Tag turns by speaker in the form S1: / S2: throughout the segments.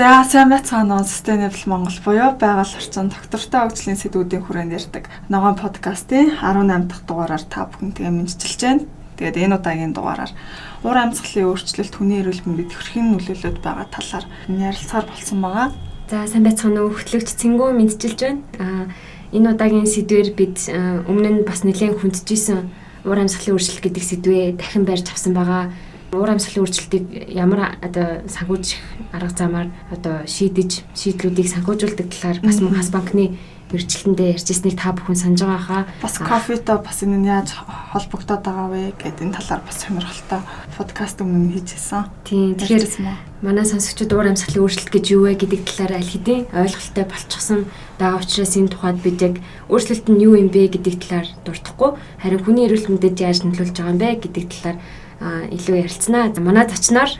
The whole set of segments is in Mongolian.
S1: За сайн уу Sustainable Монгол буюу байгаль орчин доктортой хөгжлийн сэдвүүдийн хүрээнд ярьдаг ногоон подкастын 18 дахь дугаараар та бүхэнтэйгээ мэдчилж байна. Тэгээд энэ удаагийн дугаараар уур амьсгалын өөрчлөлт хүний эрүүл мэндэд хэрхэн нөлөөлөд байгаа талаар ярилцахаар болсон байгаа.
S2: За сайн байцгаана уу хөтлөгч Цэнгүү мэдчилж байна. Аа энэ удаагийн сэдвэр бид өмнө нь бас нэлээд хүндчихсэн уур амьсгалын өөрчлөлт гэдэг сэдвээ дахин барьж авсан байгаа уур амьсгалын өөрчлөлтийг ямар одоо санхүүжих арга замаар одоо шийдэж шийдлүүдийг санхүүжүүлдэг талаар бас мөн хас банкны мэрэгчлэндээ ярьжсэнийг та бүхэн санаж байгаа хаа.
S1: Бас кофетой бас энэ нь яаж холбогдоод байгаа вэ гэдэг энэ талаар бас сонирхолтой подкаст өмнө хийжсэн.
S2: Тийм. Тэгэхээр манай сонсогчид уур амьсгалын өөрчлөлт гэж юу вэ гэдэг талаар аль хэдийн ойлголттой болчихсон байгаа учраас энэ тухайд бид яг өөрчлөлт нь юу юм бэ гэдэг талаар дуртахгүй харин хүний эрүүл мэндэд яаж нөлөөлж байгаа юм бэ гэдэг талаар илүү ярилцсанаа. Манай зочноор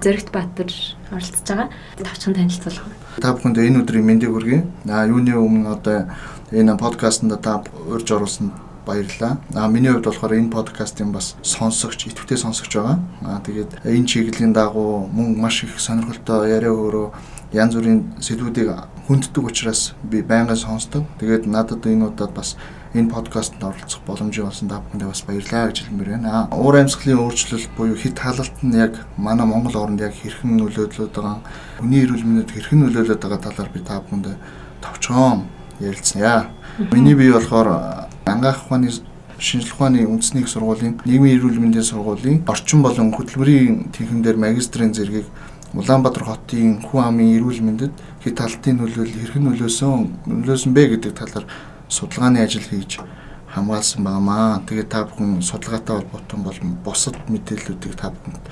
S2: Зоригт Баатар оролцож байгаа. Тавчхан танилцуулах.
S3: Та бүхэнд энэ өдрийн мэндийг хүргэе. А юуны өмнө одоо энэ подкастт та урьж оруулсан баярлалаа. А миний хувьд болохоор энэ подкастын бас сонсогч, идэвхтэй сонсогч байгаа. А тэгээд энэ чиглэлийн дагуу мөн маш их сонирхолтой яриа өөрөө янз бүрийн сэдвүүдийг хүнддэг учраас би байнга сонсдог. Тэгээд надад энэ удаад бас энэ подкастт оролцох боломжийг олсон та бүхэндээ бас баярлалаа гэж хэлмээр байна. Уур амьсгалын өөрчлөлт буюу хит хаалт нь яг манай Монгол орнд яг хэрхэн нөлөөлөд байгаа, хүний эрүүл мэндэд хэрхэн нөлөөлөд байгаа талаар би та бүхэндээ товчхон ярилцъя. Миний бие болохоор ангаах ухааны шинжлэх ухааны үндэсний их сургуулийн нийгмийн эрүүл мэндийн сургуулийн орчин болон хөтөлбөрийн тэнхимдэр магистрийн зэргийг Улаанбаатар хотын хүн амын эрүүл мэндэд хит халтын нөлөөлөл хэрхэн нөлөөсөн нөлөөсөн бэ гэдэг талаар судалгааны ажил хийж хамгаалсан байнамаа. Тэгээд та бүхэн судалгаатай холбоотой бол бусад мэдээллүүдийг та бүхэнд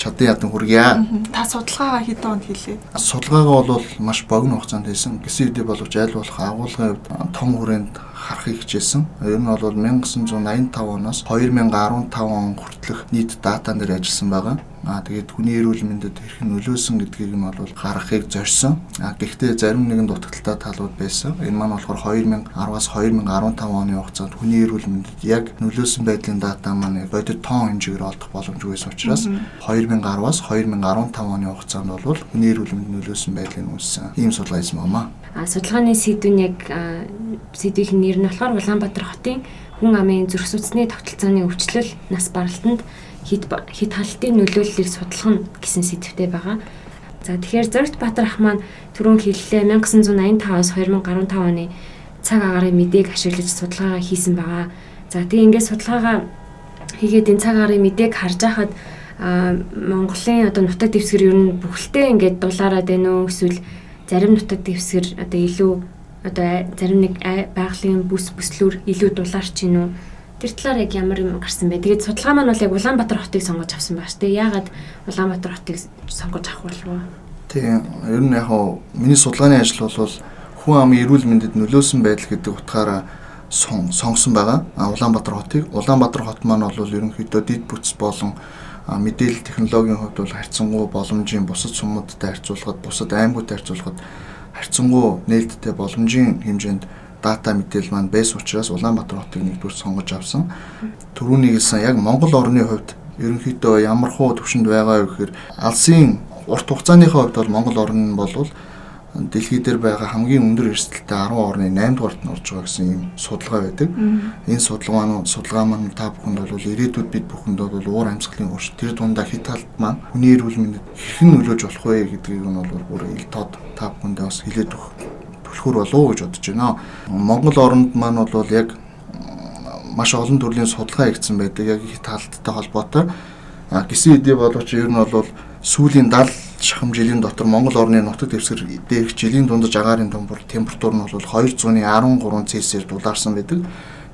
S3: чадан ядан хүргье.
S1: Та судалгаагаа хэдэн онд хийлээ?
S3: Судалгаагаа бол маш богино хугацаанд хийсэн. Гэсэн хэдий боловч аль болох агуулгын хувьд том хүрээнд харахыг хичээсэн. Ер нь бол 1985 оноос 2015 он хүртэлх нийт датан дээр ажилласан байгаа. Аа тэгээд хүний эрүүл мэндэд хэрхэн нөлөөсөн гэдгийг нь бол гаргахыг зорьсон. Аа гэхдээ зарим нэгэн дутагдaltaй талууд байсан. Энэ маань болохоор 2010-аас 2015 оны хугацаанд хүний эрүүл мэндэд яг нөлөөсөн байдлын дата маань бодит тоон хэмжээгээр олдох боломжгүй байсан учраас 2010-аас 2015 оны хугацаанд бол хүний эрүүл мэндэд нөлөөсөн байдлыг үүссэн. Ийм судалгаа хийсэн байна.
S2: А судалгааны сэдв нь яг сэдвийн нэр нь болохоор Улаанбаатар хотын хүн амын зүрх судасны тогтолцооны өвчлөл нас баралтанд хит хит халтын нөлөөллийг судлах нь гэсэн сэдвтэй байгаа. За тэгэхээр Зоригт Баатар ах маань түрүүн хэллээ 1985-аас 2015 оны цаг агаарын мэдээг ашиглаж судалгаа хийсэн байгаа. За тэгээ ингээд судалгаагаа хийгээд энэ цаг агаарын мэдээг харж байхад Монголын одоо нутаг дэвсгэр ер нь бүхэлдээ ингээд дулаараад байна уу эсвэл зарим нутаг дэвсгэр одоо илүү одоо зарим нэг байгалийн бүс бүслүүр илүү дулаарч гин үү Тэр талаар яг ямар юм гарсан бэ? Тэгээд судалгаа маань бол яг Улаанбаатар хотыг сонгож авсан байна шүү дээ. Яагаад Улаанбаатар хотыг сонгож авах болов?
S3: Тийм. Ер нь яг хаа миний судалгааны ажил бол хүн амын эрүүл мэндэд нөлөөсөн байдал гэдэг утгаараа сонгосон байгаа. Улаанбаатар хотыг. Улаанбаатар хот маань бол ерөнхийдөө дид бүтц болон мэдээлэл технологийн хувьд бол харьцангуй боломжийн бусад сумуудтай харьцуулахад, бусад аймагуудтай харьцуулахад харьцангуй нээлттэй боломжийн хэмжээнд дата мэдээлэл маань байсан учраас Улаанбаатар хотыг нэгдүгээр сонгож авсан. Төрүүний хэлсэн яг Монгол орны хувьд ерөнхийдөө ямар хуу төвшөнд байгаа вэ гэхээр алсын урт хугацааныхаа хувьд бол Монгол орн нь болвол дэлхий дээр байгаа хамгийн өндөр эрсдэлтэй 10 орны 8 дугаарт нь орж байгаа гэсэн юм судалгаа байдаг. Энэ судалгаа нь судалгаа маань та бүхэнд бол ирээдүйд бид бүхэнд бол уур амьсгалын өөрчлөлт тэр дундаа хит талд маань хүний эрүүл мэндэд хэрхэн нөлөөж болох вэ гэдгийг нь бол бүр ил тод та бүхэндээ бас хэлээд өгөх түлхүүр болов уу гэж бодож байна. Монгол оронд маань бол яг маш олон төрлийн судалгаа хийгдсэн байдаг. Яг их талдтай холбоотой. А гисэн хэдий боловч ер нь бол сүүлийн 70 шахам жилийн дотор Монгол орны нутаг дэвсгэр дээрх жилийн дундаж агаарын температур нь бол 213 Цельсиус дулаарсан байдаг.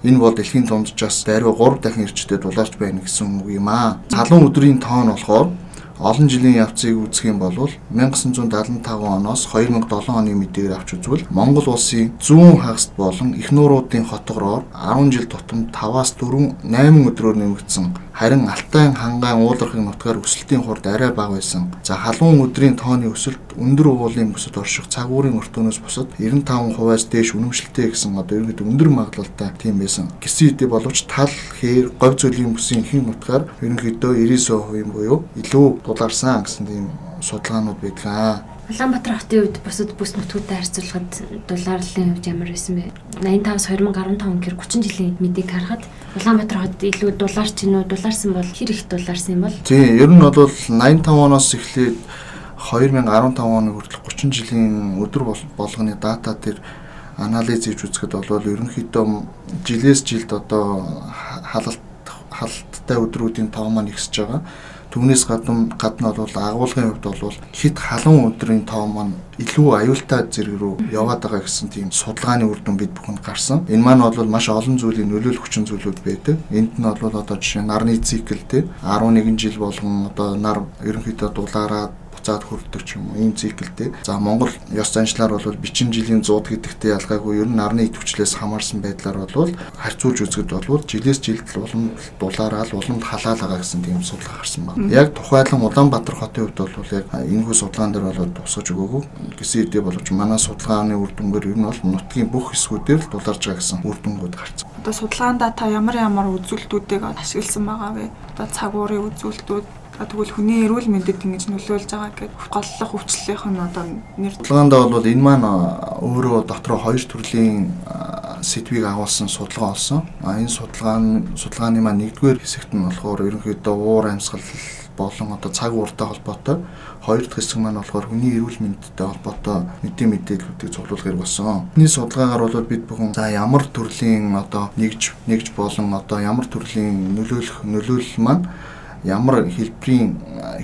S3: Энэ бол дэлхийн дунджаас даруй 3 дахин эрчтэй дулаарч байна гэсэн үг юм аа. Залуун өдрийн тоон болохоор олон жилийн явцыг үзэх юм бол 1975 оноос 2007 оны мэдээгээр авч үзвэл Монгол улсын зүүн хагаст болон их нууруудын хотгороор 10 жил тутамд 5-аас 4 8 өдрөөр нэмэгдсэн Харин Алтай хангаан уулархын нутгаар өсөлтийн хурд арай бага байсан. За халуун өдрийн тооны өсөлт өндөр уулын бүсэд орших цагуурын өртөөнөөс бусад 95%-аас дээш үнэмшилтэй гэсэн одоо ерөнхийдөө өндөр магадлалтай тийм байсан. Гисэн хэдий боловч тал, хээр, говь зөлийн бүсийн ихэнх нутгаар ерөнхийдөө 99% буюу илүү дулаарсан гэсэн тийм судалгаанууд байдаг.
S2: Улаанбаатар хотын үед бусад бүс нутгуудтай харьцуулахад дулаарлын хувьд ямар байсан бэ? 85-аас 2015 гэр 30 жилийн мэдээг харахад Улаанбаатар хот илүү дулаарч гинүү дулаарсан бол хэр их дулаарсан юм бол?
S3: Тийм, ер нь бол 85 оноос эхлээд 2015 оны хүртэл 30 жилийн өдөр болгоны дата дээр анализ хийж үзэхэд бол ерөнхийдөө жилээс жилд одоо халалт халалттай өдрүүдийн тоо маань ихсэж байгаа. Түүнээс гадна гадна бол агуулгын хувьд бол хит халуун өдрийн тоо маань илүү аюултай зэрэг рүү яваад байгаа гэсэн тийм судалгааны үр дүн бид бүхэнд гарсан. Энэ маань бол маш олон зүйлийн нөлөөлөх хүчин зүйлүүд байдаг. Энд нь бол одоо жишээ нарны цикл те 11 жил болгон одоо нар ерөнхийдөө дулаараад буцаад хүрдэг ч юм уу ийм циклтэй. За Монгол ёс заншлаар бол бичин жилийн 100 гэдэгтэй ялгаагүй ер нь нарны идэвхжлээс хамаарсан байдлаар бол харьцуулж үзэхэд бол жилээс жилд улам дулаараал уламд халаалгаа гэсэн тийм судалгаа гарсан байна. Яг тухайлан Улаанбаатар хотын хувьд бол яг энэхүү судалгаан дээр бол тусгаж өгөөгүй гэсэн хэдий боловч манай судалгааны үр дүнгээр ер нь бол нутгийн бүх хэсгүүдээр л дулаарж байгаа гэсэн үр дүнгууд гарсан.
S1: Одоо судалгаандаа та ямар ямар үзүүлэлтүүдийг ашигласан байгаа вэ? Одоо цаг уурын үзүүлэлтүүд Тэгвэл хүний эрүүл мэндэд ингэж нөлөөлж байгаа гэдэг голлох өвчлөлийнх нь одоо нэр
S3: судалгаандаа бол энэ маань өөрөө дотроо хоёр төрлийн сэдвийг агуулсан судалгаа болсон. А энэ судалгааны судалгааны маань нэгдүгээр хэсэгт нь болохоор ерөнхийдөө уур амьсгал болон одоо цаг ууртай холбоотой хоёр дахь хэсэг маань болохоор хүний эрүүл мэндтэй холбоотой мэдээ мэдээллүүдийг цуглуулах хэрэг болсон. Миний судалгаагаар бол бид бүхэн за ямар төрлийн одоо нэгж нэгж болон одоо ямар төрлийн нөлөөлөх нөлөөлөл маань ямар хэлбэрийн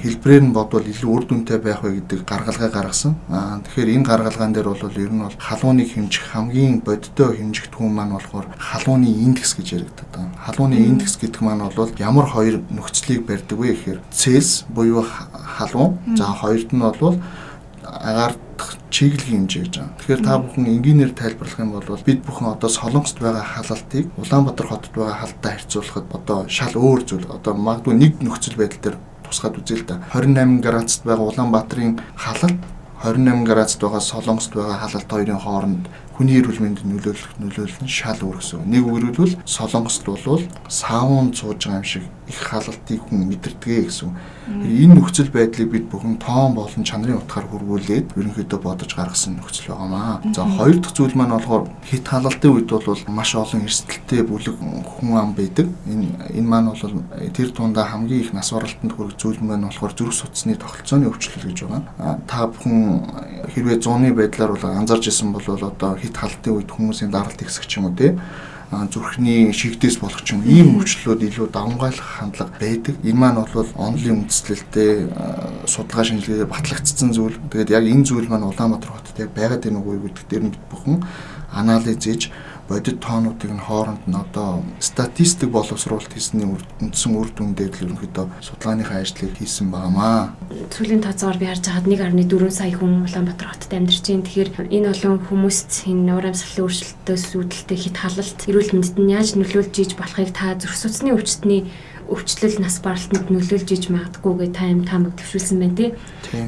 S3: хэлбрээр нь бодвол илүү үр дүнтэй байх вэ гэдэг гаргалгаа гаргасан. Аа тэгэхээр энэ гаргалгаан дээр бол ер нь бол халууны хэмжих хамгийн бодиттой хэмжигдэхүүн маань болохоор халууны индекс гэж яригддаг. Халууны индекс гэдэг маань бол ямар хоёр нөхцөлийг барьдаг вэ гэхээр Цельс буюу халуун. За хоёрт нь бол агаардах чиглэлийн хэмжээ гэж байгаа. Тэгэхээр та бүхэн энгийнээр тайлбарлах юм бол бид бүхэн одоо Солонгост байгаа халалтыг Улаанбаатар хотод байгаа халттай харьцуулахад одоо шал өөр зүйл. Одоо магадгүй нэг нөхцөл байдал дээр тусгаад үзье л да. 28 градусд байгаа Улаанбаатарын халалт 28 градусд байгаа Солонгост байгаа халалт хоёрын хооронд хүний эрүүл мэндэд нөлөөлөх нөлөөлөл нь шал өөр гэсэн. Нэг үргэлбэл Солонгост бол саун сууж байгаа юм шиг их халалтыг хүн мэдэрдэг гэсэн. Энэ нөхцөл байдлыг бид бүхэн тоон болон чанарын утгаар хөрвүүлээд ерөнхийдөө бодож гаргасан нөхцөл байгаамаа. За хоёр дахь зүйл маань болохоор хит халалтын үед бол маш олон эрсдэлтэй бүлэг хүн ам байдаг. Энэ энэ маань бол тэр тундаа хамгийн их нас баралтанд хүрэх зүйл маань болохоор зүрх судасны тогтолцооны өвчлөл гэж байгаа. Та бүхэн хэрвээ зууны байдлаар бол анзаарч исэн бол одоо хит халтын үед хүмүүсийн даралт ихсэх ч юм уу те зүрхний шигдээс болох ч юм ийм өвчлөлүүд илүү давмгайлах хандлага байдаг. Энэ маань бол онлын үндэслэлтэй судалгаа шинжилгээгээр батлагдсан зүйл. Тэгээд яг энэ зүйл маань Улаанбаатар хотод яг байгаад байна уу гэдэг дээр нь бүхэн анализ хийж бодит тоонуудыг нь хооронд нь одоо статистик боловсруулалт хийсний үндсэн үр дүндээ л ерөнхийдөө судалгааныхаа ажлыг хийсэн байнамаа.
S2: Сүүлийн тооцоогоор би харж байхад 1.4 сая хүн Улаанбаатар хотод амьдарч байна. Тэгэхээр энэ олон хүмүүст энэ уур амьсгалын өөрчлөлтөөс үүдэлтэй хит халалт эрүүл мэндэд нь яаж нөлөөлж иж болохыг та зүрх судасны өвчтний өвчлөл нас баралтанд нөлөөлж иж магадгүйгээ та юм таамаг төвшүүлсэн байна тий.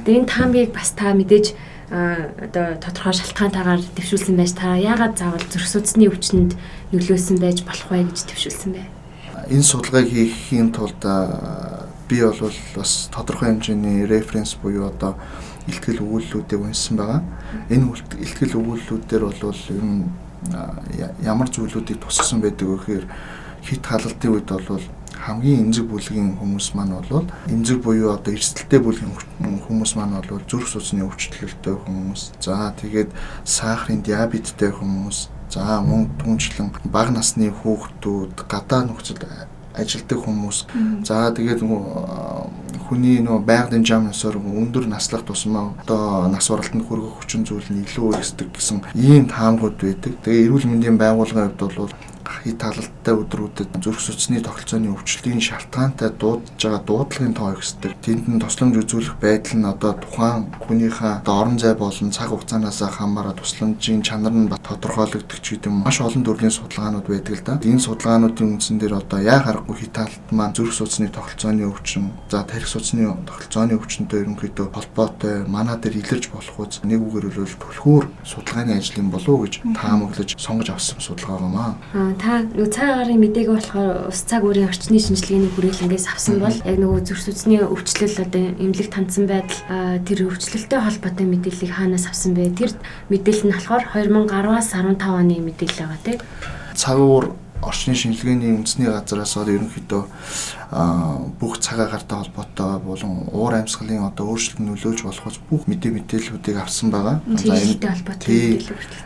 S2: Тэгээ энэ таамгийг бас та мэдээж одоо тодорхой шалтгаантайгаар дэвшүүлсэн байж та яагаад заавал зүрх судасны өвчнөд нөлөөсөн байж болох вэ гэж дэвшүүлсэн бэ?
S3: Энэ судалгааг хийхийн тулд би бол бас тодорхой хэмжээний референс буюу одоо ихтгэл өгүүллүүдийг уншсан байгаа. Энэ ихтгэл өгүүллүүдээр бол ер нь ямар зүйлүүдийг тусгасан байдаг вэ гэхээр хит халалтын үед бол хамгийн эмзэг бүлгийн хүмүүс маань бол эмзэг буюу одоо эрсдэлтэй бүлгийн хүмүүс маань бол зүрх судасны өвчлөлттэй хүмүүс. За тэгээд сахарын диабеттэй хүмүүс. За мөн түнчлэн бага насны хүүхдүүд, гадаа нөхцөл ажилтдаг хүмүүс. За тэгээд хүний нөө байгалийн жам ёсоор өндөр наслах тусмаа одоо нас баралтанд хүргэх хүчин зүйл нь илүү ихсдэг гэсэн ийм таамгууд байдаг. Тэгээ эрүүл мэндийн байгууллагын хувьд бол хит талалттай өдрүүдэд зүрх судасны тогтолцооны өвчлөлийн шалтгаантай дуудаж байгаа дуудлагын тоо ихсдэг. Тэнд нь тусламж үзүүлэх байдал нь одоо тухайн хүнийхээ орон зай болон цаг хугацаанаас хамаараа тусламжийн чанар нь тодорхойлогддог ч гэдэм маш олон төрлийн судалгаанууд байдаг л да. Энэ судалгаануудын үндсэн дээр одоо яа харахгүй хит талт маань зүрх судасны тогтолцооны өвчин, за тарих судасны тогтолцооны өвчнөд ерөнхийдөө холбоотой манаа дээр илэрж болох үз нэг үгээр хэлбэл түлхүүр судалгааны ажлын болов уу гэж таамаглаж сонгож авсан судалгаа байна.
S2: Аа та нөгөө цагаан агарын мэдээг болохоор ус цаг өөрийн орчны шинжилгээний хүрээлэнгээс авсан бол яг нөгөө зүрх судасны өвчлөл одоо эмнэлэг тандсан байдал тэр өвчлөлтэй холбоотой мэдээллийг хаанаас авсан бэ? Тэр мэдээлэл нь болохоор 2010-аас 15 оны мэдээлэл байгаа тийм.
S3: Цаг уур орчны шинжилгээний үндэсний газраас одоо ерөнхийдөө бүх цаг агаартай холбоотой болон уур амьсгалын одоо өөрчлөлт нөлөөлж болохоос бүх мэдээ мэдээллүүдийг авсан байгаа.
S2: За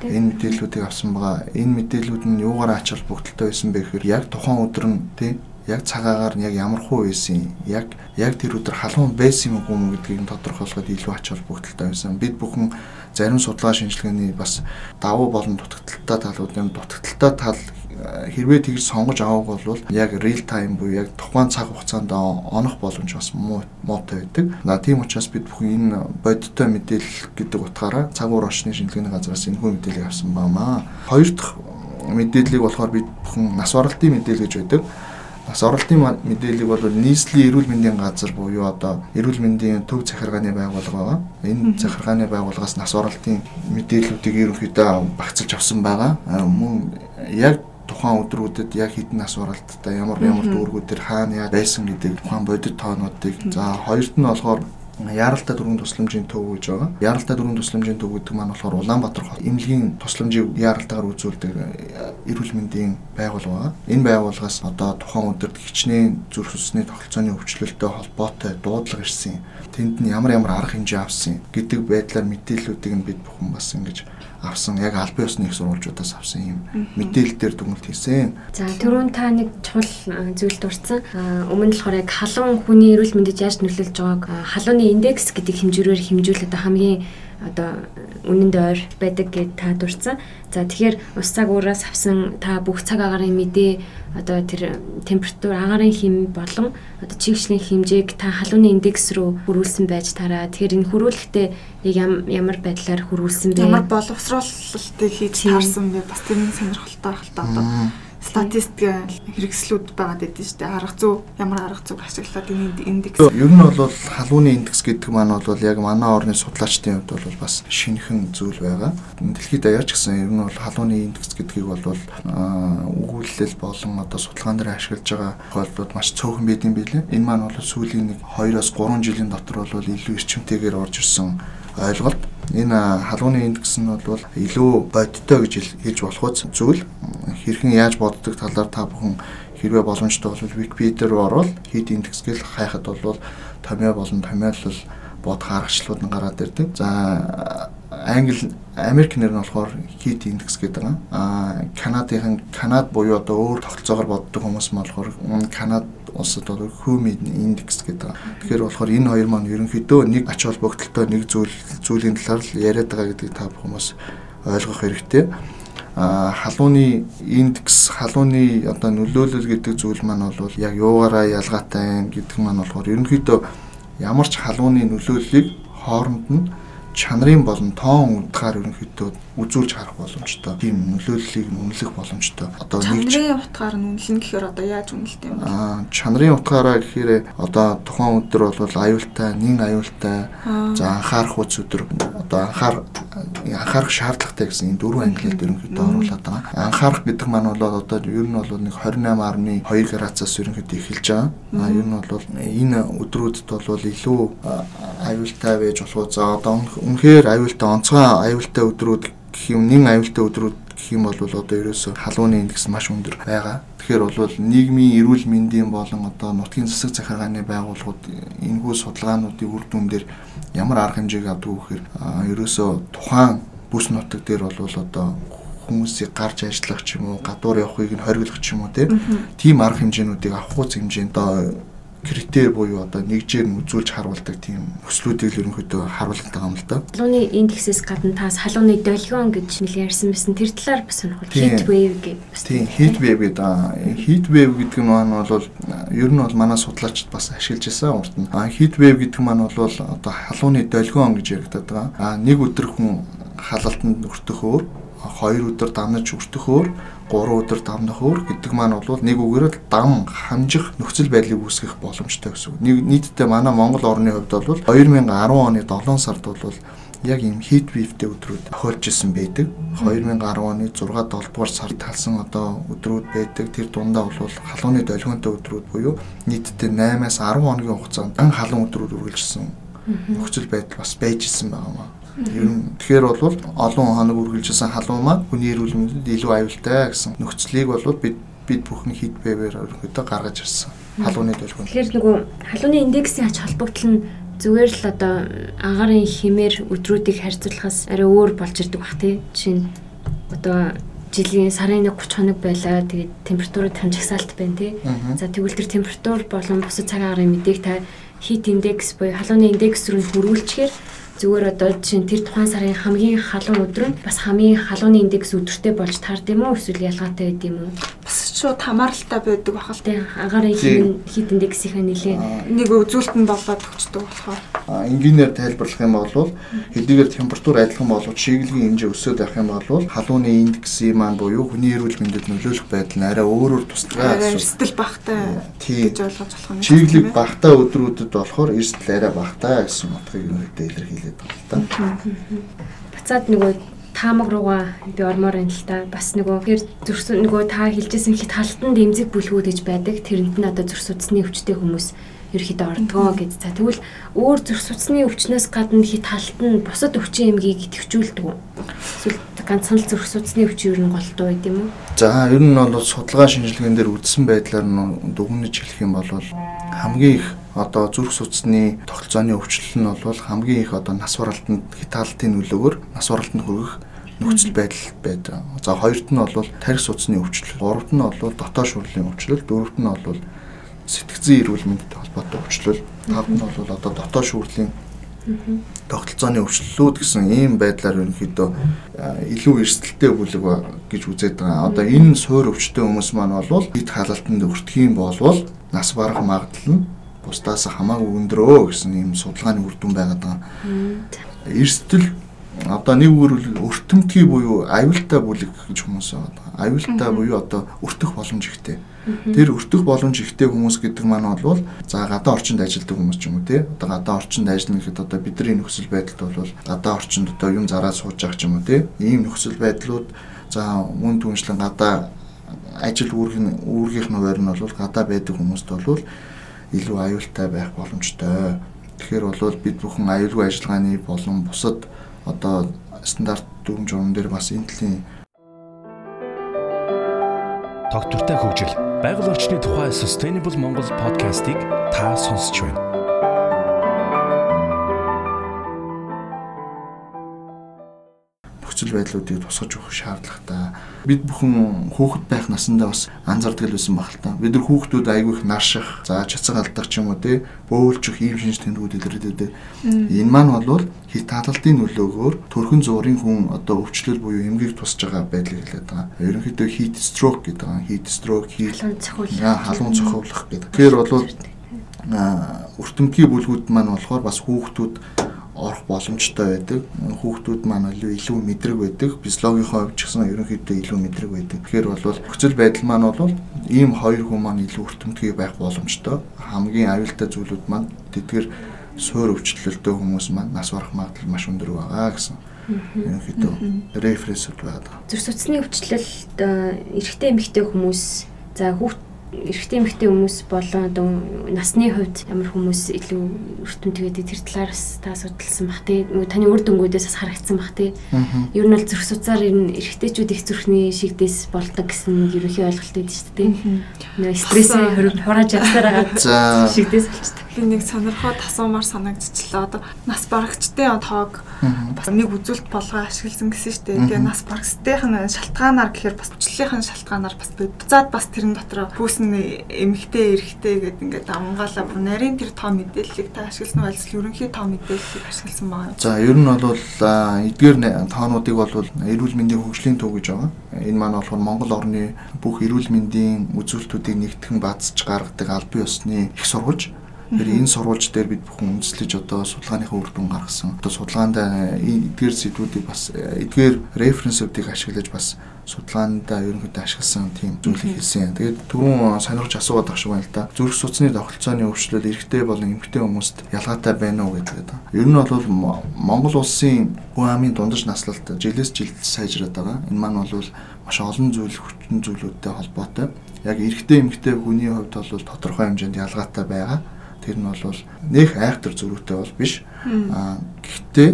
S2: энэ
S3: мэдээллүүдийг авсан байгаа. Энэ мэдээллүүд нь юугаар ач холбогдолтой байсан бэ гэхээр яг тухайн өдөр нь тий яг цагаагаар нь яг ямар хуу байсан яг яг тэр өдөр халуун байсан юм уу гэдгийг тодорхойлоход илүү ач холбогдолтой байсан. Бид бүхэн зарим судалгаа шинжилгээний бас давуу болон дутагдaltaй талууд юм дутагдaltaй тал хэрвээ тэгж сонгож авах бол яг real time буюу яг тухайн цаг хугацаанд онох боломж бас муутай байдаг. На тийм учраас бид бүхэн энэ бодиттой мэдээлэл гэдэг утгаараа цаг уур орчны шинжилгээний газраас энэ хүү мэдээлэл авсан баамаа. Хоёр дахь мэдээллийг болохоор бид бүхэн нас баралтын мэдээлэл гэж байдаг. Нас оролтын мэдээллийг бол нийслэлийн эрүүл мэндийн газар буюу одоо эрүүл мэндийн төв захиргааны байгууллага байгаа. Энэ захиргааны байгууллагаас нас оролтын мэдээллүүдийг ерөнхийдөө багцлж авсан байгаа. Мөн яг тухайн өдрүүдэд яг хэдэн нас уралдтай ямар ямар дүүргүүдээр хаана яа байсан гэдэг тухайн бодит тоонуудыг за хоёрт нь болохоор Яралтай дөрвөн тусламжийн төв гэж байгаа. Яралтай дөрвөн тусламжийн төв гэдэг маань болохоор Улаанбаатар хот эмнэлгийн тусламжийг яралтайгаар үзүүлдэг э, эрүүл мэндийн байгууллага. Энэ байгууллагаас одоо тухайн өдөрт хичнээн зүрх судасны тогтолцооны өвчлөлтөй холбоотой дуудлага ирсэн. Тэнд нь ямар ямар арга хэмжээ авсан гэдэг байдлаар мэдээллүүдийг нь бид бүхэн бас ингэж авсан яг албан ёсны их сурвалжуудаас авсан юм мэдээлэл дээр дүгнэлт хийсэн.
S2: За түрүүн та нэг чухал зүйл дурдсан. Өмнө нь болохоор яг халуун хүний эрүүл мэндэд яаж нөлөөлж байгааг халууны индекс гэдэг хэмжүүрээр хэмжүүлээд хамгийн одоо үнэнд ойр байдаг гэд та дурдсан. За тэгэхээр ус цаг уураас авсан та бүх цаг агарын мэдээ одоо тэр температур агарын хэм болон одоо чигшлийн хэмжээг та халууны индекс рүү хөрвүүлсэн байж тараа. Тэгэхээр энэ хөрвүүлэхдээ яг ямар байдлаар хөрвүүлсэн бэ?
S1: Ямар боловсруулалтыг хийж таарсан бэ? Бас тэр нь сонирхолтой байх л та одоо статистик хэрэгслүүд байгаад байдсан шүү дээ. Арга зүй ямар арга зүйг ашиглаад энэ индекс.
S3: Ер нь бол халууны индекс гэдэг маань бол яг манай орны судлаачдын хувьд бол бас шинэхэн зүйл байгаа. Дэлхийд даяар ч гэсэн ер нь бол халууны индекс гэдгийг бол өгүүлэл болон одоо судалгаан дээр ашиглаж байгаа тохиолдлууд маш цөөхөн байдсан билээ. Энэ маань бол сүүлийн нэг 2-оос 3 жилийн дотор бол илүү эрчимтэйгээр орж ирсэн ойлголт энэ халууны индекс нь бол илүү бодиттой гэж хэлж болох зүйл. Хэрхэн яаж боддог талаар та бүхэн хэрвээ боломжтой бол Wikipedia руу орвол хит индекс гэл хайхад бол томьёо болон томьёолол бодох аргачлалууд нь гараад ирдэг. За англи Америк нэр нь болохоор хит индекс гэдэг байгаа. Аа Канадын Канад буюу одоо өөр тогтолцоогоор боддог хүмүүс нь болохоор Канад улсад бол Human Index гэдэг. Тэгэхээр болохоор энэ хоёр маань ерөнхийдөө нэг ач холбогдолтой нэг зүйл зүйлийн талаар л яриад байгаа гэдгийг та бүхэн бас ойлгох хэрэгтэй. А халууны индекс халууны одоо нөлөөлөл гэдэг зүйл маань бол яг юугаараа ялгаатай юм гэдэг маань болохоор ерөнхийдөө ямар ч халууны нөлөөллийг хооронд нь чанарын болон тоон утгаар ерөнхийдөө үзүүлж харах боломжтой. Тийм нөлөөллийг үнэлэх боломжтой.
S1: Одоо нэг чанарын утгаар нь үнэлнэ гэхээр одоо яаж үнэлт юм бэ?
S3: Аа, чанарын утгаараа гэхээр одоо тухайн өдөр бол аюултай, нин аюултай, за анхаарах үз өдөр одоо анхаар анхаарах шаардлагатай гэсэн энэ дөрвөн ангилалд ерөнхийдөө оруулаад байгаа. Анхаарах гэдэг маань бол одоо ер нь бол нэг 28.2 градусаас ерөнхийдөө эхэлж байгаа. Аа, ер нь бол энэ өдрүүдэд бол илүү аюултай байж болох. За одоо үнэхээр аюултай онцгой аюултай өдрүүд гэх юм нэн аюултай өдрүүд гэх юм бол одоо ерөөсө халууны индекс маш өндөр байгаа. Тэгэхээр бол нийгмийн эрүүл мэндийн болон одоо нутгийн засаг захиргааны байгууллагууд энэхүү судалгаануудын үр дүн дээр ямар арга хэмжээг авдаг вэхээр ерөөсө тухайн бүс нутаг дээр бол одоо хүмүүсийг гарч ажиллах ч юм уу гадуур явахыг нь хориглох ч юм уу тийм арга хэмжээнүүдийг авах хуц хэмжээнд одоо критерий буюу одоо нэгжээр нь үзүүлж харуулдаг тийм өслүүдийг л ерөнхийдөө харуулдаг юм л да.
S2: Халууны индексээс гадна тас халууны долгион гэж нэлээд ярьсан байсан. Тэр талаар бас сонирхол heat wave гэж
S3: тийм heat wave гэдэг. Heat wave гэдэг нь маань бол ер нь бол манай судлаачид бас ашиглаж байсан урд нь. А heat wave гэдэг маань бол одоо халууны долгион гэж яригдаад байгаа. А нэг өдөр хүн халалтанд өртөхөөр хоёр өдөр дамнаж өртөхөөр 3 өдөр дамнах өөр гэдэг маань бол нэг үгээр л дам хамжих нөхцөл байдлыг үүсгэх боломжтой гэсэн үг. Нийтдээ манай Монгол орны хувьд бол 2010 оны 7 сард бол яг ийм heat wave-тэй өдрүүд тохиолж исэн байдаг. 2010 оны 6 7 дугаар сард талсан одоо өдрүүд байдаг. Тэр дундаа бол халууны долгионтой өдрүүд буюу нийтдээ 8-аас 10 хоногийн хугацаанд ан халуун өдрүүд үргэлжилсэн нөхцөл байдал бас байж исэн байгаа маа. Тэгэхээр бол олон хоног үргэлжилсэн халуун маань хүний эрүүл мэндэд илүү аюултай гэсэн нөхцөлийг бол бид бид бүхэн хит бэвэр өргөдөө гаргаж ирсэн. Халууны долгион.
S2: Тэгэхээр нөгөө халууны индексийн ач холбогдол нь зүгээр л одоо агарын хэмээр өдрүүдийг харьцуулахаас арай өөр болж ирдэг бах тий. Жишээ нь одоо жилийн сарын 1 30 хоног байлаа. Тэгээд температурын хамжигсаалт байна тий. За тэгвэл тэр температур болон бусад цаг агарын мэдээг та хит индекс буюу халууны индекс рүү хөрвүүлчихээр зүгээр одоо чинь тэр тухайн сарын хамгийн халуун өдөр нь бас хамгийн халууны индекс өдөртэй болж таард юм уу эсвэл ялгаатай байд юм уу?
S1: Бас шууд хамааралтай байдаг бахал.
S2: Тийм агарын хит хит индексийнхээ нэлээ
S1: нэг үзүүлэлт нь болоод өгчдөг болохоор.
S3: А энгийнээр тайлбарлах юм бол хэдийгээр температур адилхан боловч шийглэгийн хэмжээ өсөд байх юм бол халууны индексийн маань буюу хүний эрүүл мэндэд нөлөөлөх байдал нь арай өөрөөр тусдгаа
S1: эрсдэл багтай гэж ойлгож болох
S3: юм. Шийглэг багтай өдрүүдэд болохоор эрсдэл арай багтай гэсэн утгыг үүнтэй илэрхийлээд байдаг л та.
S2: Бацаад нөгөө таамаг руугаа би ормоор юм л та. Бас нөгөө тэр зүрс нөгөө та хэлжсэн хит халтанд эмзэг бүлгүүд гэж байдаг. Тэрэнд нь одоо судасны өвчтэй хүмүүс ерөөхдөө ордгоо гэж. За тэгвэл өөр судасны өвчнөөс гадна хит халт нь бусад өвчин эмгийг идэвхжүүлдэг үү? Эсвэл ганцхан л судасны өвчин ер нь голдуу байд юм уу?
S3: За ер нь бол судалгаа шинжилгээнд дээр үзсэн байдлаар нь дүгнэж хэлэх юм бол хамгийн их одоо зүрх судасны тогтолцооны өвчлөл нь бол хамгийн их одоо нас баралтанд хитаалтын нөлөөгөөр нас баралтанд хүрэх нөхцөл байдал байдаг. За хоёрт нь бол тарих судасны өвчлөл, гуравт нь бол дотоод шүрлийн өвчлөл, дөрөвт нь бол сэтгцэн эрүүл мэндтэй холбоотой өвчлөл, тавд нь бол одоо дотоод шүрлийн тогтолцооны өвчлөлүүд гэсэн ийм байдлаар ерөнхийдөө илүү эрсдэлтэй бүлэг гэж үзээд байгаа. Одоо энэ суур өвчтөй хүмүүс маань бол хэд халалтанд өртөх юм болвол нас барах магадлал нь бусдаас хамаагүй өндрөө гэсэн ийм судалгааны үр дүн байгаад байгаа. Эрсдэл одоо нэг үгээр өртөмтгий буюу аюултай бүлэг гэж хүмүүс байгаа. Аюултай буюу одоо өртөх боломж ихтэй. Тэр өртөх боломж ихтэй хүмүүс гэдэг маань бол за гадаа орчинд ажилладаг хүмүүс ч юм уу тий. Одоо гадаа орчинд ажиллана гэхэд одоо бидний нөхцөл байдалд бол гадаа орчинд одоо юм зараа сууж байгаа ч юм уу тий. Ийм нөхцөл байдлууд за мөн түншлэн гадаа ажил үүргийн үүргийнх нь байр нь бол гадаа байдаг хүмүүст бол илүү аюултай байх боломжтой. Тэгэхээр бол бид бүхэн аюулгүй ажиллагааны болон бусад одоо стандарт дүрм журам дээр бас энэ төрлийн
S4: тогтвортой хөгжил байгаль орчны тухай Sustainable Монгол подкастыг та сонсч байна.
S3: Нөхцөл байдлуудыг тусгаж өгөх шаардлагатай. Бид бүхэн хүүхэд байх насндаа бас анзаардаг байсан баг л та. Бид нар хүүхдүүд айгүй их нарших, за чацаг алдах ч юм уу те, бөөлжих ийм шинж тэмдгүүд илэрдэг. Энэ маань бол хит таалалтын нөлөөгөөр төрхөн зуурын хүн одоо өвчлөл буюу эмгэг тусаж байгаа байдлыг хэлээд байгаа. Ерөнхийдөө heat stroke гэдэг байгаа. Heat stroke, heat халуун цохиулах гэдэг. Тэгэхээр бол өртөмтгий бүлгүүд маань болохоор бас хүүхдүүд орох боломжтой байдаг. Хүүхдүүд маань илүү мэдрэг байдаг. Физиологийн хувьд ч гэсэн ерөнхийдөө илүү мэдрэг байдаг. Тэгэхээр бол нөхцөл байдал маань бол ийм хоёр хүн маань илүү өртөмтгий байх боломжтой. Хамгийн аюултай зүйлүүд маань тэдгэр суур өвчлөлтөө хүмүүс маань нас барах магадлал маш өндөр байгаа гэсэн ерөнхийдөө референсүүд байгаа.
S2: Зүрх судасны өвчлөлт эрэгтэй эмэгтэй хүмүүс за хүүхд эрэгтэй эмэгтэй хүмүүс болон одоо насны хувьд ямар хүмүүс илүү өртөмт тэгээд тэр талаараас та судалсан бах тий таны үр дүнгуудээс бас харагдсан бах тий ер нь бол зүрх судсаар ер нь эрэгтэйчүүд их зүрхний шигдээс болдог гэсэн ерөнхий ойлголт байдаг шүү дээ тий нөө стрессээ хурааж явсаар байгаа шигдээс болчтой
S1: би нэг сонирхоод асуумаар санагдчихлаа. Одоо нас барагчдын тоог бас нэг үзүүлэлт болгоо ашигласан гэсэн шүү дээ. Тэгээ нас барагчдын шалтгаанаар гэхээр бас члэлийн шалтгаанаар бас буцаад бас тэрэн дотор хүүснэ эмэгтэй эрэхтэй гэдэг ингээд амгаалаа бүр нарийн тэр тоо мэдээллийг та ашигласан байлс ерөнхий тоо мэдээллийг ашигласан байгаа.
S3: За ер нь бол эдгээр тоонуудыг бол эрүүл мэндийн хөгжлийн төв гэж байгаа. Энэ маань болохоор Монгол орны бүх эрүүл мэндийн үзүүлэлтүүдийг нэгтгэн баазч гаргадаг албан ёсны их сурвалж Тэр энэ сурвалж дээр бид бүхэн үндэслэж одоо судалгааныхаа үр дүн гаргасан. Одоо судалгаанд эдгээр сэдвүүдийг бас эдгээр референсүүдийг ашиглаж бас судалгаанда ерөнхийдөө ашигласан тийм зүйлийг хэлсэн. Тэгээд түрүүн сонирхож асууад байх шиг байна л да. Зүрх судасны тогтолцооны өвчлөл эрэгтэй болон эмэгтэй хүмүүст ялгаатай байна уу гэдэг. Ер нь бол Монгол улсын хүн амын дундаж наслалт жилээс жилд сайжраад байгаа. Энэ маань бол маш олон зүйл хүчин зүйлүүдтэй холбоотой. Яг эрэгтэй эмэгтэй хүний хувьд бол тодорхой хэмжээнд ялгаатай байгаа. Тэр нь бол нөх айхтар зөрүүтэй бол биш. Аа гэхдээ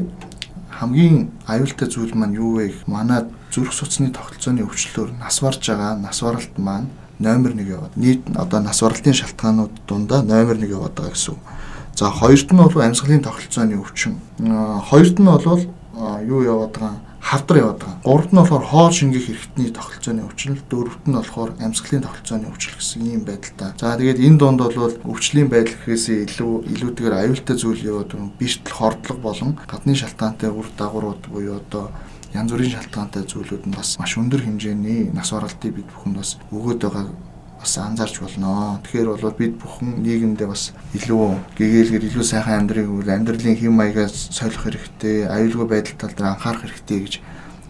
S3: хамгийн аюултай зүйл маань юу вэ манай зүрх судасны тогтолцооны өвчлөлөөр нас барж байгаа нас баралт маань номер 1 яваад нийт одоо нас баралтын шалтгаанууд дундаа номер 1 яваад байгаа гэсэн үг. За хоёрт нь бол амьсгалын тогтолцооны өвчин. Хоёрт нь бол юу яваад байгаа хавдар яваад байгаа. Гуравт нь болохоор хоол шингэх хэрэгтний тогтолцооны өвчин, дөрөвт нь болохоор амьсгалын тогтолцооны өвчин гэсэн ийм байдалтай. За тэгээд энэ донд бол өвчлийн байдал гэхээсээ илүү илүүтэйгээр аюултай зүйл яваад биштэл хордлого болон гадны шалтгаантай үр дагаврууд буюу одоо янз бүрийн шалтгаантай зүйлүүд нь бас маш өндөр хэмжээний нас баралтыг бид бүхэнд бас өгөөд байгааг бас анзаарч болно. Тэгэхээр бол бид бүхэн нийгэмдээ бас илүү гэгээлгэр илүү сайхан амьдрыг үйл амьдралын хэм маягаа солих хэрэгтэй, аюулгүй байдал тал дээр анхаарах хэрэгтэй гэж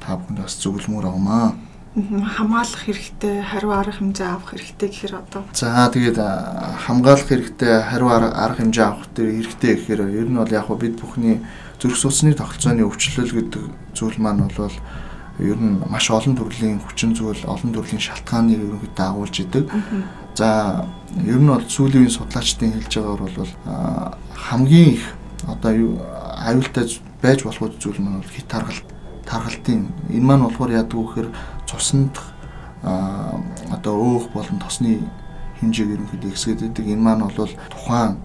S3: та бүхэнд бас зөвлөмөр авмаа
S1: хамгаалах хэрэгтэй, хариу арга хэмжээ авах хэрэгтэй гэхээр одоо.
S3: За тэгээд хамгаалах хэрэгтэй, хариу арга хэмжээ авах хэрэгтэй гэхээр ер нь бол яг бид бүхний зүрх судасны тогтолцооны өвчлөл гэдэг зүйл маань бол ер нь маш олон төрлийн хүчин зүйл, олон төрлийн шалтгааныг ерөнхийдөө агуулж идэг. За ер нь бол сүүлийн судлаачдын хэлж байгаагаар бол хамгийн их одоо аюултай байж болох зүйл маань бол хит таргалт таргалтын энэ маань болохоор яадаг вэ гэхээр цуснд одоо өөх болон тосны хэмжээг ерөнхийдөө ихсгээд идэг. Энэ маань бол тухайн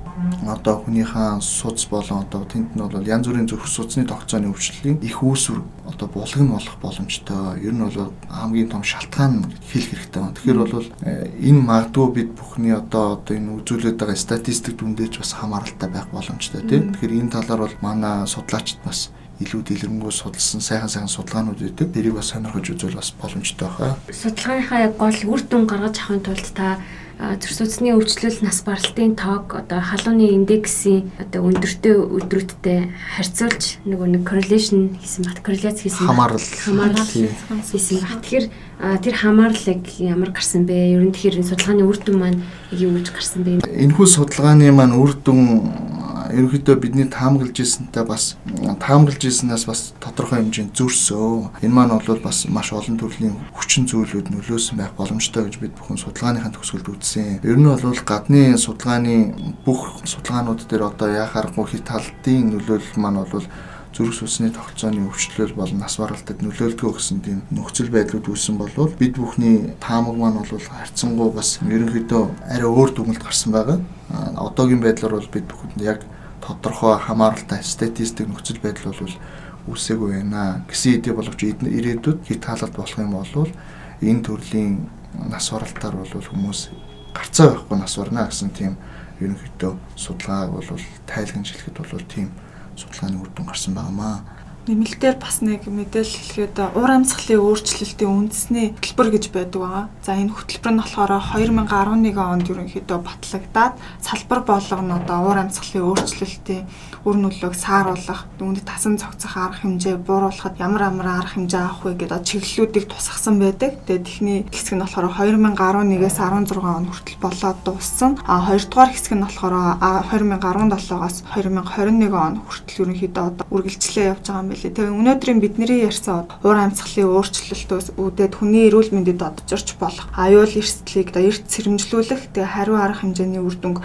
S3: одоо хүнийхээ суц болон одоо тэнд нь бол янз бүрийн зүрх судасны тогтцооны өвчлөлийн их үүсвэр одоо булаг нь болох боломжтой. Ер нь бол хамгийн том шалтгаан хэлэх хэрэгтэй байна. Тэгэхээр бол э, энэ магадгүй бид бүхний одоо одоо энэ үзүүлээд байгаа статистик дүндээж бас хамааралтай байх боломжтой тийм. Тэгэхээр энэ талаар бол манай судлаачид бас илүү дэлгэрэнгүй судалсан сайхан сайхан судалгаанууд үүдэг. Тэрийг бас сонирхож үзвэл бас боломжтой байна.
S2: Судалгааныхаа яг гол үр дүн гаргаж авахын тулд та судасны өвчлөл нас баралтын тоог одоо халууны индексийн одоо өндөртэй өдрүүдтэй харьцуулж нөгөө нэг correlation хийсэн бат корреляц хийсэн
S3: хамаарал
S2: хамаарал хийсэн бат. Тэгэхээр тэр хамаарлыг ямар гарсан бэ? Ер нь тэгэхээр судалгааны үр дүн маань юу гэж гарсан бэ?
S3: Энэхүү судалгааны маань үр дүн ерөнхийдөө бидний таамаглаж ирсэнтэй бас таамаглаж ирсэнээс бас тодорхой хэмжээнд зөрсөө. Энэ маань бол бас маш олон төрлийн хүчин зүйлүүд нөлөөсөн байх боломжтой гэж бид бүхэн судалгааныхаа төгсгөлд үзсэн. Ер нь бол гадны судалгааны бүх судалгаанууд дээр одоо яхаарахгүй хит талдын нөлөөлөл маань бол зүрх судасны тогтцооны өвчлөл болон нас баралтад нөлөөлдгөө гэсэн тийм нөхцөл байдлууд үүссэн болвол бид бүхний таамаг маань бол харьцангуй бас ерөнхийдөө арай өөр дүгнэлт гарсан байгаа. Одоогийн байдлаар бол бид бүхэнд яг тодорхой хамааралтай статистик нөхцөл байдал бол үсээгүй байна. Гэсэн хэдий боловч ирээдүйд хит хаалт болох юм бол энэ төрлийн нас баралтаар бол хүмүүс гарцаа байхгүй нас барна гэсэн тийм ерөнхийдөө судалгаа бол тайлгнаж хэлэхэд бол тийм судалгааны үр дүн гарсан байнамаа
S1: нэмэлтээр бас нэг мэдээлэл хэлэхэд уур амьсгалын өөрчлөлтийн үндэсний хөтөлбөр гэж байдаг байгаа. За энэ хөтөлбөр нь болохоор 2011 онд ерөнхийдөө батлагдаад салбар болгоно одоо уур амьсгалын өөрчлөлтийн үр нөлөөг сааруулах, үүнд тасан цогцох арга хэмжээ бууруулахад ямар ямар арга хэмжээ авах вэ гэдэг чиглэлүүдийг тусгасан байдаг. Тэгээд техний хэсэг нь болохоор 2011-ээс 16 он хүртэл болоод дууссан. А хоёрдугаар хэсэг нь болохоор 2017-оос 2021 он хүртэл ерөнхийдөө одоо үргэлжлээ явж байгаа юм билээ. Тэгээ өнөөдрийн бидний ярьсан уур амьсгалын өөрчлөлтөөс үүдээд хүний эрүүл мэндэд одчорч болох аюул эрсдлийг эрт сэрэмжлүүлэх тэгээ хариу арга хэмжээний үр дүнг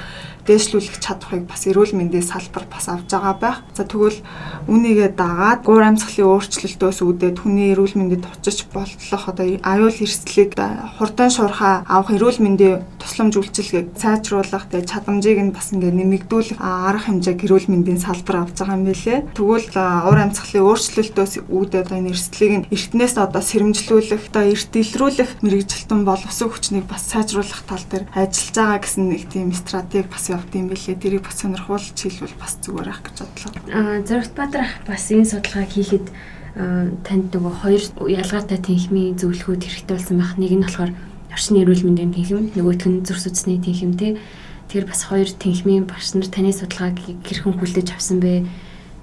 S1: дээшлүүлэх чадварыг бас эрүүл мэндийн салбар бас авж байгаа байх. За тэгвэл үнийгээ дагаад гуур амьсгалын өөрчлөлтөөс үүдээд хүний эрүүл мэндэд очиж болтлох одоо аюул эрсдлийг хурдан шуурхаа авах эрүүл мэндийн тусламж үйлчилгээг сайжруулах тэгээ чадамжийг нь бас ингээ нэмэгдүүлэх арга хэмжээг эрүүл мэндийн салбар авж байгаа юм билэ. Тэгвэл уур амьсгалын өөрчлөлтөөс үүдээд энэ эрсдлийг нь эртнээс одоо сэрэмжлүүлэх одоо эрт илрүүлэх мэрэгжилтэн боловсон хүчнийг бас сайжруулах тал дээр ажиллаж байгаа гэсэн нэг тийм стратеги бас явд юм бэлээ. Тэрийг бас сонирхуулж хэлвэл бас зүгээр ах гэж бодлоо.
S2: Аа Зоригт Баатар ах бас энэ судалгааг хийхэд танд нөгөө хоёр ялгаатай тэнхмийн зөвлөхүүд хэрэгтэй болсон байх. Нэг нь болохоор орчны эрүүл мэндийн тэнхим, нөгөөх нь зүрх судасны тэнхим тий. Тэгэхээр бас хоёр тэнхмийн багш нар таны судалгааг хэрхэн хүлээж авсан бэ?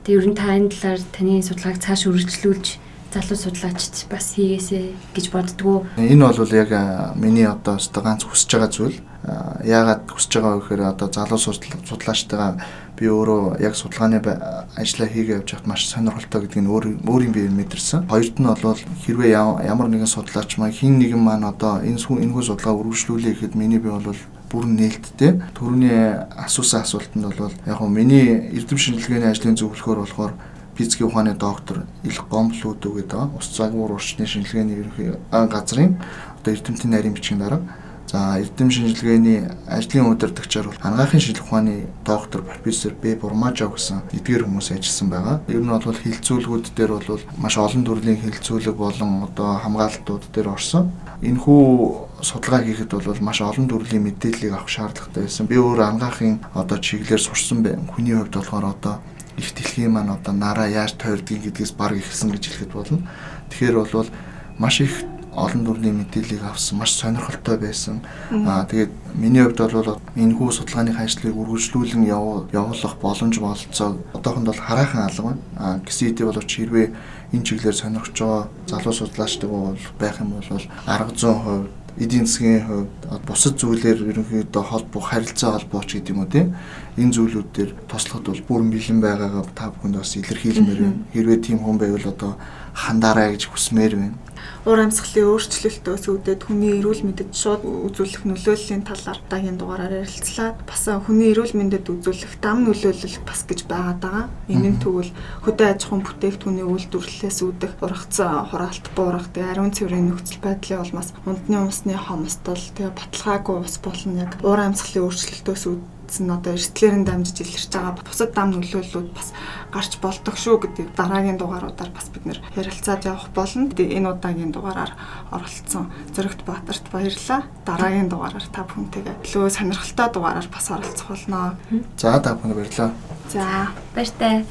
S2: Тэгээ ер нь та энэ талаар таны судалгааг цааш үргэлжлүүлж залуу судлаачд бас хийгээсэ гэж боддгоо.
S3: Энэ бол яг миний одоо өстө ганц хүсэж байгаа зүйл. Яагаад хүсэж байгаа вэ гэхээр одоо залуу судлаачтайгаа би өөрөө яг судалгааны ажлаа хийгээ явж байхад маш сонирхолтой гэдгийг өөр өөрийн биеэр мэдэрсэн. Хоёрт нь бол хэрвээ ямар нэгэн судлаач маань хин нэгэн маань одоо энэ энэхүү судалгаа үргэлжлүүлээ гэхэд миний бие бол бүрэн нээлттэй. Төрөний асуусан асуултанд бол яг хөө миний эрдэм шинжилгээний ажлын зөвлөхөр болохоор физикийн ухааны доктор Ил Гомлуудуу гэдэг ус загвар уршны шинжилгээний ерөнхий газрын одоо эрдэмтний нарийн бичгийн дарга. За эрдэм шинжилгээний ажлын удирдагчаар бол анагаахын шинжилгээ ухааны доктор профессор Б Бурмажо гэсэн эдгээр хүмүүс ажилласан байгаа. Ер нь бол хилцүүлгүүд дээр бол маш олон төрлийн хилцүүлэг болон одоо хамгаалтууд дээр орсон. Энэхүү судалгаа хийхэд бол маш олон төрлийн мэдээллийг авах шаардлагатай байсан. Би өөр анагаахын одоо чиглэлээр сурсан байна. Хүний хувьд болохоор одоо их дэлхийн маань одоо нараа яаж тойрдгийг гэдгээс баг ихсэн гэж хэлэхэд болно. Тэгэхээр бол маш их олон төрлийн мэдээллийг авсан маш сонирхолтой байсан. Аа тэгээд миний хувьд бол энэхүү судалгааны ажлыг үргэлжлүүлэн явуулах боломж бололцоо одоохонд бол хараахан алга байна. Аа гэсэн хэдий боловч хэрвээ энэ чиглэлээр сонирхож байгаа залуу судлаачтай бол байх юм бол арга зүйн хувьд эдийн засгийн хувьд бусад зүйлээр ерөнхийдөө холбоо харилцаа холбооч гэдэг юм уу тийм энэ зүйлүүдээр туслахад бол бүр бэлэн байгаагаа та бүхэнд бас илэрхийлмээр байна. Хэрвээ тийм хүн байвал одоо хандаарай гэж хүсмээр байна
S1: уур амьсгалын өөрчлөлтөөс үүдээд хүний эрүүл мэндэд шууд үзүүлэх нөлөөллийн талаар дараагийн дугаараар ярилцлаа. Бас хүний эрүүл мэндэд үзүүлэх дам нөлөөлөл бас гэж байгаад байгаа. Энэ нь тэгвэл хөдөө аж ахуйн бүтээгдэхүүний үйлдвэрлэлээс үүдэх ургацсан хураалт буурах, тэгээ ариун цэврийн нөхцөл байдлын улмаас унтны умсны хомсдол, тэгээ баталгаагүй ус болон яг уур амьсгалын өөрчлөлтөөс нь одоо эрсдлээр нь дамжиж илэрч байгаа бусад дам нөлөөллүүд бас гарч болдог шүү гэдэг дараагийн дугааруудаар бас бид нэр ярилцаад явах болно. Энэ удаагийн дугаараар оролцсон Зөрөгт Баатарт баярлалаа. Дараагийн дугаараар та бүхэнтэйгээ илүү сонирхолтой дугаараар бас оролцох болно.
S3: За та бүхэнд баярлалаа.
S1: За
S2: баяртай.